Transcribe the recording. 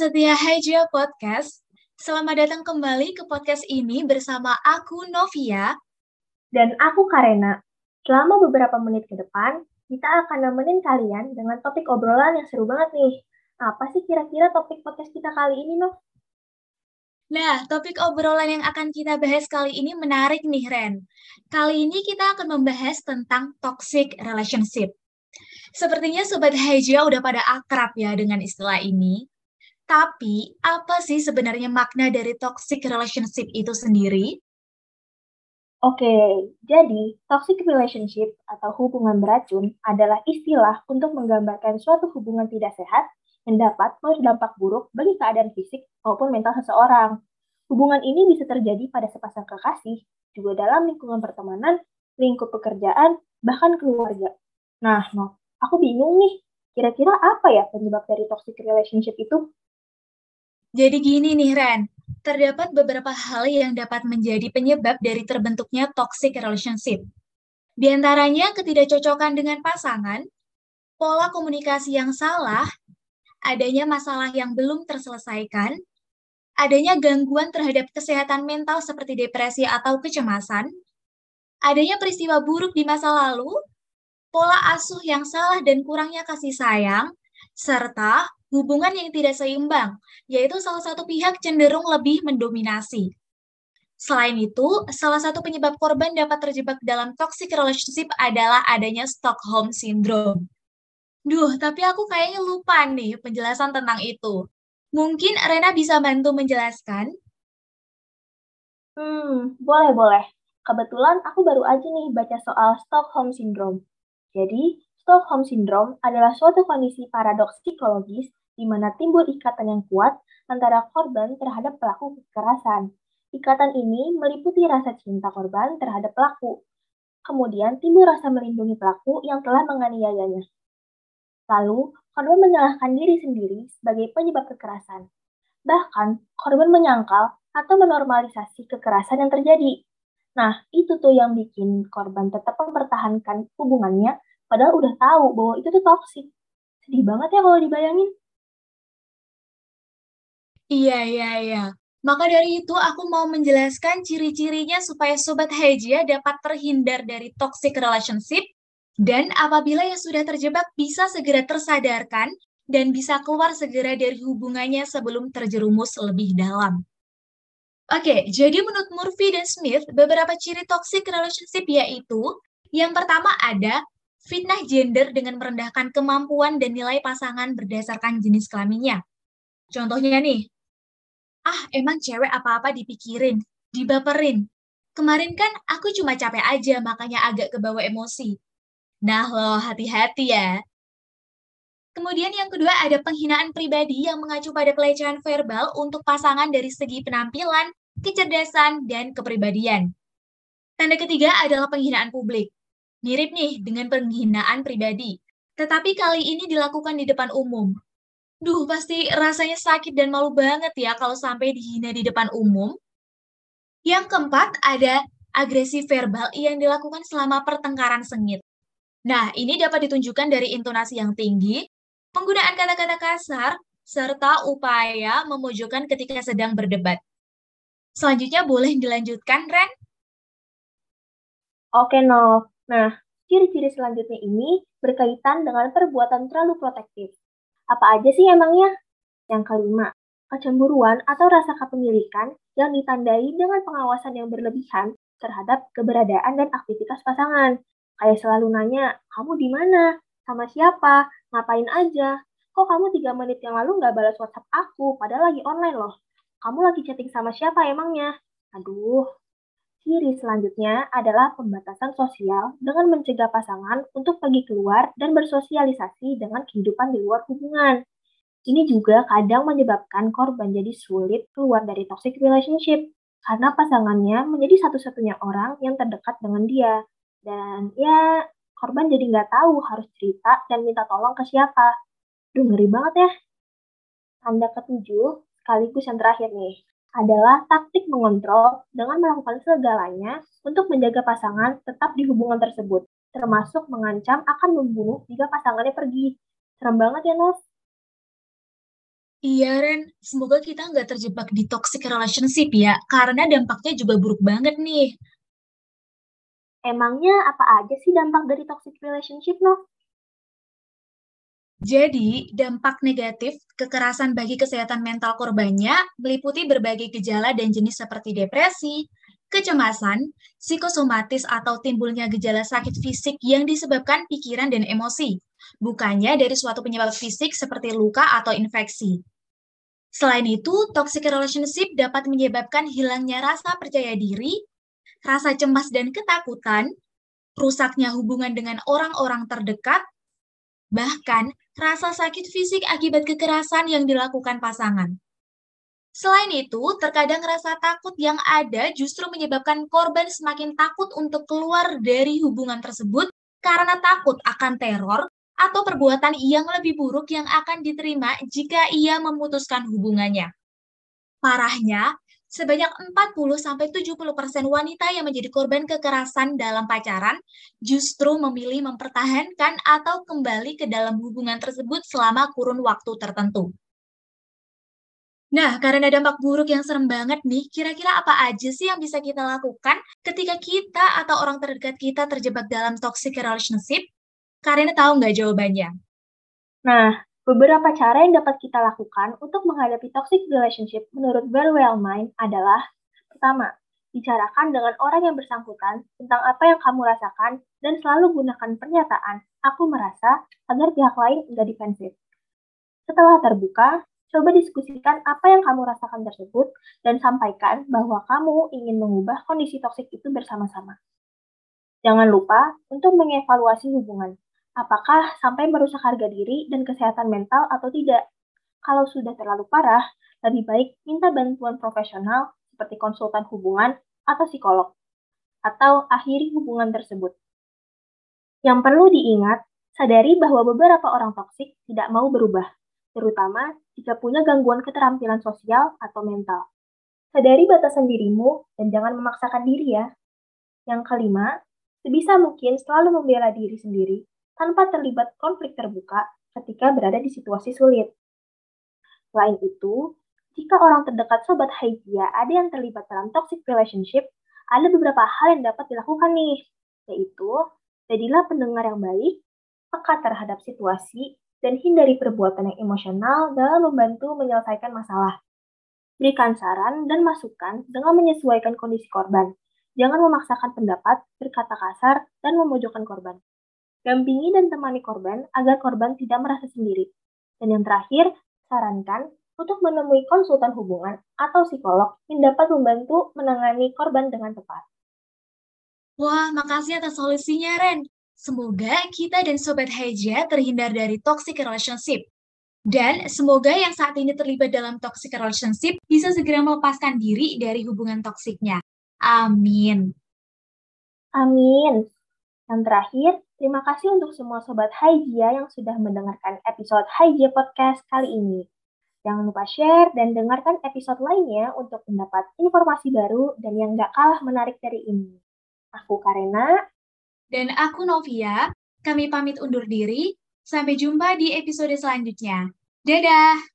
setia Haja Podcast. Selamat datang kembali ke podcast ini bersama aku Novia dan aku Karena. Selama beberapa menit ke depan, kita akan nemenin kalian dengan topik obrolan yang seru banget nih. Apa sih kira-kira topik podcast kita kali ini, Nov? Nah, topik obrolan yang akan kita bahas kali ini menarik nih, Ren. Kali ini kita akan membahas tentang toxic relationship. Sepertinya Sobat Haja udah pada akrab ya dengan istilah ini. Tapi, apa sih sebenarnya makna dari toxic relationship itu sendiri? Oke, jadi toxic relationship atau hubungan beracun adalah istilah untuk menggambarkan suatu hubungan tidak sehat yang dapat berdampak buruk bagi keadaan fisik maupun mental seseorang. Hubungan ini bisa terjadi pada sepasang kekasih, juga dalam lingkungan pertemanan, lingkup pekerjaan, bahkan keluarga. Nah, no, aku bingung nih, kira-kira apa ya penyebab dari toxic relationship itu? Jadi gini nih Ren, terdapat beberapa hal yang dapat menjadi penyebab dari terbentuknya toxic relationship. Di antaranya ketidakcocokan dengan pasangan, pola komunikasi yang salah, adanya masalah yang belum terselesaikan, adanya gangguan terhadap kesehatan mental seperti depresi atau kecemasan, adanya peristiwa buruk di masa lalu, pola asuh yang salah dan kurangnya kasih sayang, serta hubungan yang tidak seimbang, yaitu salah satu pihak cenderung lebih mendominasi. Selain itu, salah satu penyebab korban dapat terjebak dalam toxic relationship adalah adanya Stockholm Syndrome. Duh, tapi aku kayaknya lupa nih penjelasan tentang itu. Mungkin Rena bisa bantu menjelaskan? Hmm, boleh-boleh. Kebetulan aku baru aja nih baca soal Stockholm Syndrome. Jadi, Stockholm Syndrome adalah suatu kondisi paradoks psikologis di mana timbul ikatan yang kuat antara korban terhadap pelaku kekerasan. Ikatan ini meliputi rasa cinta korban terhadap pelaku. Kemudian timbul rasa melindungi pelaku yang telah menganiayanya. Lalu, korban menyalahkan diri sendiri sebagai penyebab kekerasan. Bahkan, korban menyangkal atau menormalisasi kekerasan yang terjadi. Nah, itu tuh yang bikin korban tetap mempertahankan hubungannya padahal udah tahu bahwa itu tuh toksik. Sedih banget ya kalau dibayangin. Iya, iya, iya. Maka dari itu aku mau menjelaskan ciri-cirinya supaya Sobat Hejia dapat terhindar dari toxic relationship dan apabila yang sudah terjebak bisa segera tersadarkan dan bisa keluar segera dari hubungannya sebelum terjerumus lebih dalam. Oke, jadi menurut Murphy dan Smith, beberapa ciri toxic relationship yaitu yang pertama ada fitnah gender dengan merendahkan kemampuan dan nilai pasangan berdasarkan jenis kelaminnya. Contohnya nih, ah emang cewek apa-apa dipikirin, dibaperin. Kemarin kan aku cuma capek aja, makanya agak kebawa emosi. Nah loh, hati-hati ya. Kemudian yang kedua ada penghinaan pribadi yang mengacu pada pelecehan verbal untuk pasangan dari segi penampilan, kecerdasan, dan kepribadian. Tanda ketiga adalah penghinaan publik. Mirip nih dengan penghinaan pribadi, tetapi kali ini dilakukan di depan umum. Duh, pasti rasanya sakit dan malu banget ya kalau sampai dihina di depan umum. Yang keempat, ada agresi verbal yang dilakukan selama pertengkaran sengit. Nah, ini dapat ditunjukkan dari intonasi yang tinggi, penggunaan kata-kata kasar, serta upaya memojokkan ketika sedang berdebat. Selanjutnya boleh dilanjutkan, Ren? Oke, Nov. Nah, ciri-ciri selanjutnya ini berkaitan dengan perbuatan terlalu protektif. Apa aja sih emangnya? Yang kelima, kecemburuan atau rasa kepemilikan yang ditandai dengan pengawasan yang berlebihan terhadap keberadaan dan aktivitas pasangan. Kayak selalu nanya, kamu di mana? Sama siapa? Ngapain aja? Kok kamu tiga menit yang lalu nggak balas WhatsApp aku, padahal lagi online loh. Kamu lagi chatting sama siapa emangnya? Aduh, Ciri selanjutnya adalah pembatasan sosial dengan mencegah pasangan untuk pergi keluar dan bersosialisasi dengan kehidupan di luar hubungan. Ini juga kadang menyebabkan korban jadi sulit keluar dari toxic relationship karena pasangannya menjadi satu-satunya orang yang terdekat dengan dia. Dan ya, korban jadi nggak tahu harus cerita dan minta tolong ke siapa. Duh, ngeri banget ya. Tanda ketujuh, sekaligus yang terakhir nih, adalah taktik mengontrol dengan melakukan segalanya untuk menjaga pasangan tetap di hubungan tersebut, termasuk mengancam akan membunuh jika pasangannya pergi. Serem banget ya, Nov? Iya, Ren. Semoga kita nggak terjebak di toxic relationship ya, karena dampaknya juga buruk banget nih. Emangnya apa aja sih dampak dari toxic relationship, no? Jadi, dampak negatif kekerasan bagi kesehatan mental korbannya meliputi berbagai gejala dan jenis seperti depresi, kecemasan, psikosomatis atau timbulnya gejala sakit fisik yang disebabkan pikiran dan emosi, bukannya dari suatu penyebab fisik seperti luka atau infeksi. Selain itu, toxic relationship dapat menyebabkan hilangnya rasa percaya diri, rasa cemas dan ketakutan, rusaknya hubungan dengan orang-orang terdekat, bahkan rasa sakit fisik akibat kekerasan yang dilakukan pasangan. Selain itu, terkadang rasa takut yang ada justru menyebabkan korban semakin takut untuk keluar dari hubungan tersebut karena takut akan teror atau perbuatan yang lebih buruk yang akan diterima jika ia memutuskan hubungannya. Parahnya, sebanyak 40-70% wanita yang menjadi korban kekerasan dalam pacaran justru memilih mempertahankan atau kembali ke dalam hubungan tersebut selama kurun waktu tertentu. Nah, karena dampak buruk yang serem banget nih, kira-kira apa aja sih yang bisa kita lakukan ketika kita atau orang terdekat kita terjebak dalam toxic relationship? Karina tahu nggak jawabannya? Nah, Beberapa cara yang dapat kita lakukan untuk menghadapi toxic relationship menurut Very Well Mind adalah Pertama, bicarakan dengan orang yang bersangkutan tentang apa yang kamu rasakan dan selalu gunakan pernyataan aku merasa agar pihak lain tidak defensif. Setelah terbuka, coba diskusikan apa yang kamu rasakan tersebut dan sampaikan bahwa kamu ingin mengubah kondisi toksik itu bersama-sama. Jangan lupa untuk mengevaluasi hubungan apakah sampai merusak harga diri dan kesehatan mental atau tidak. Kalau sudah terlalu parah, lebih baik minta bantuan profesional seperti konsultan hubungan atau psikolog, atau akhiri hubungan tersebut. Yang perlu diingat, sadari bahwa beberapa orang toksik tidak mau berubah, terutama jika punya gangguan keterampilan sosial atau mental. Sadari batasan dirimu dan jangan memaksakan diri ya. Yang kelima, sebisa mungkin selalu membela diri sendiri tanpa terlibat konflik terbuka ketika berada di situasi sulit. Selain itu, jika orang terdekat sobat Haijia ada yang terlibat dalam toxic relationship, ada beberapa hal yang dapat dilakukan nih, yaitu jadilah pendengar yang baik, peka terhadap situasi, dan hindari perbuatan yang emosional dalam membantu menyelesaikan masalah. Berikan saran dan masukan dengan menyesuaikan kondisi korban. Jangan memaksakan pendapat, berkata kasar, dan memojokkan korban. Dampingi dan temani korban agar korban tidak merasa sendiri. Dan yang terakhir, sarankan untuk menemui konsultan hubungan atau psikolog yang dapat membantu menangani korban dengan tepat. Wah, makasih atas solusinya, Ren. Semoga kita dan Sobat Heja terhindar dari toxic relationship. Dan semoga yang saat ini terlibat dalam toxic relationship bisa segera melepaskan diri dari hubungan toksiknya. Amin. Amin. Yang terakhir, terima kasih untuk semua Sobat Haijia yang sudah mendengarkan episode Haijia Podcast kali ini. Jangan lupa share dan dengarkan episode lainnya untuk mendapat informasi baru dan yang gak kalah menarik dari ini. Aku Karena. Dan aku Novia. Kami pamit undur diri. Sampai jumpa di episode selanjutnya. Dadah!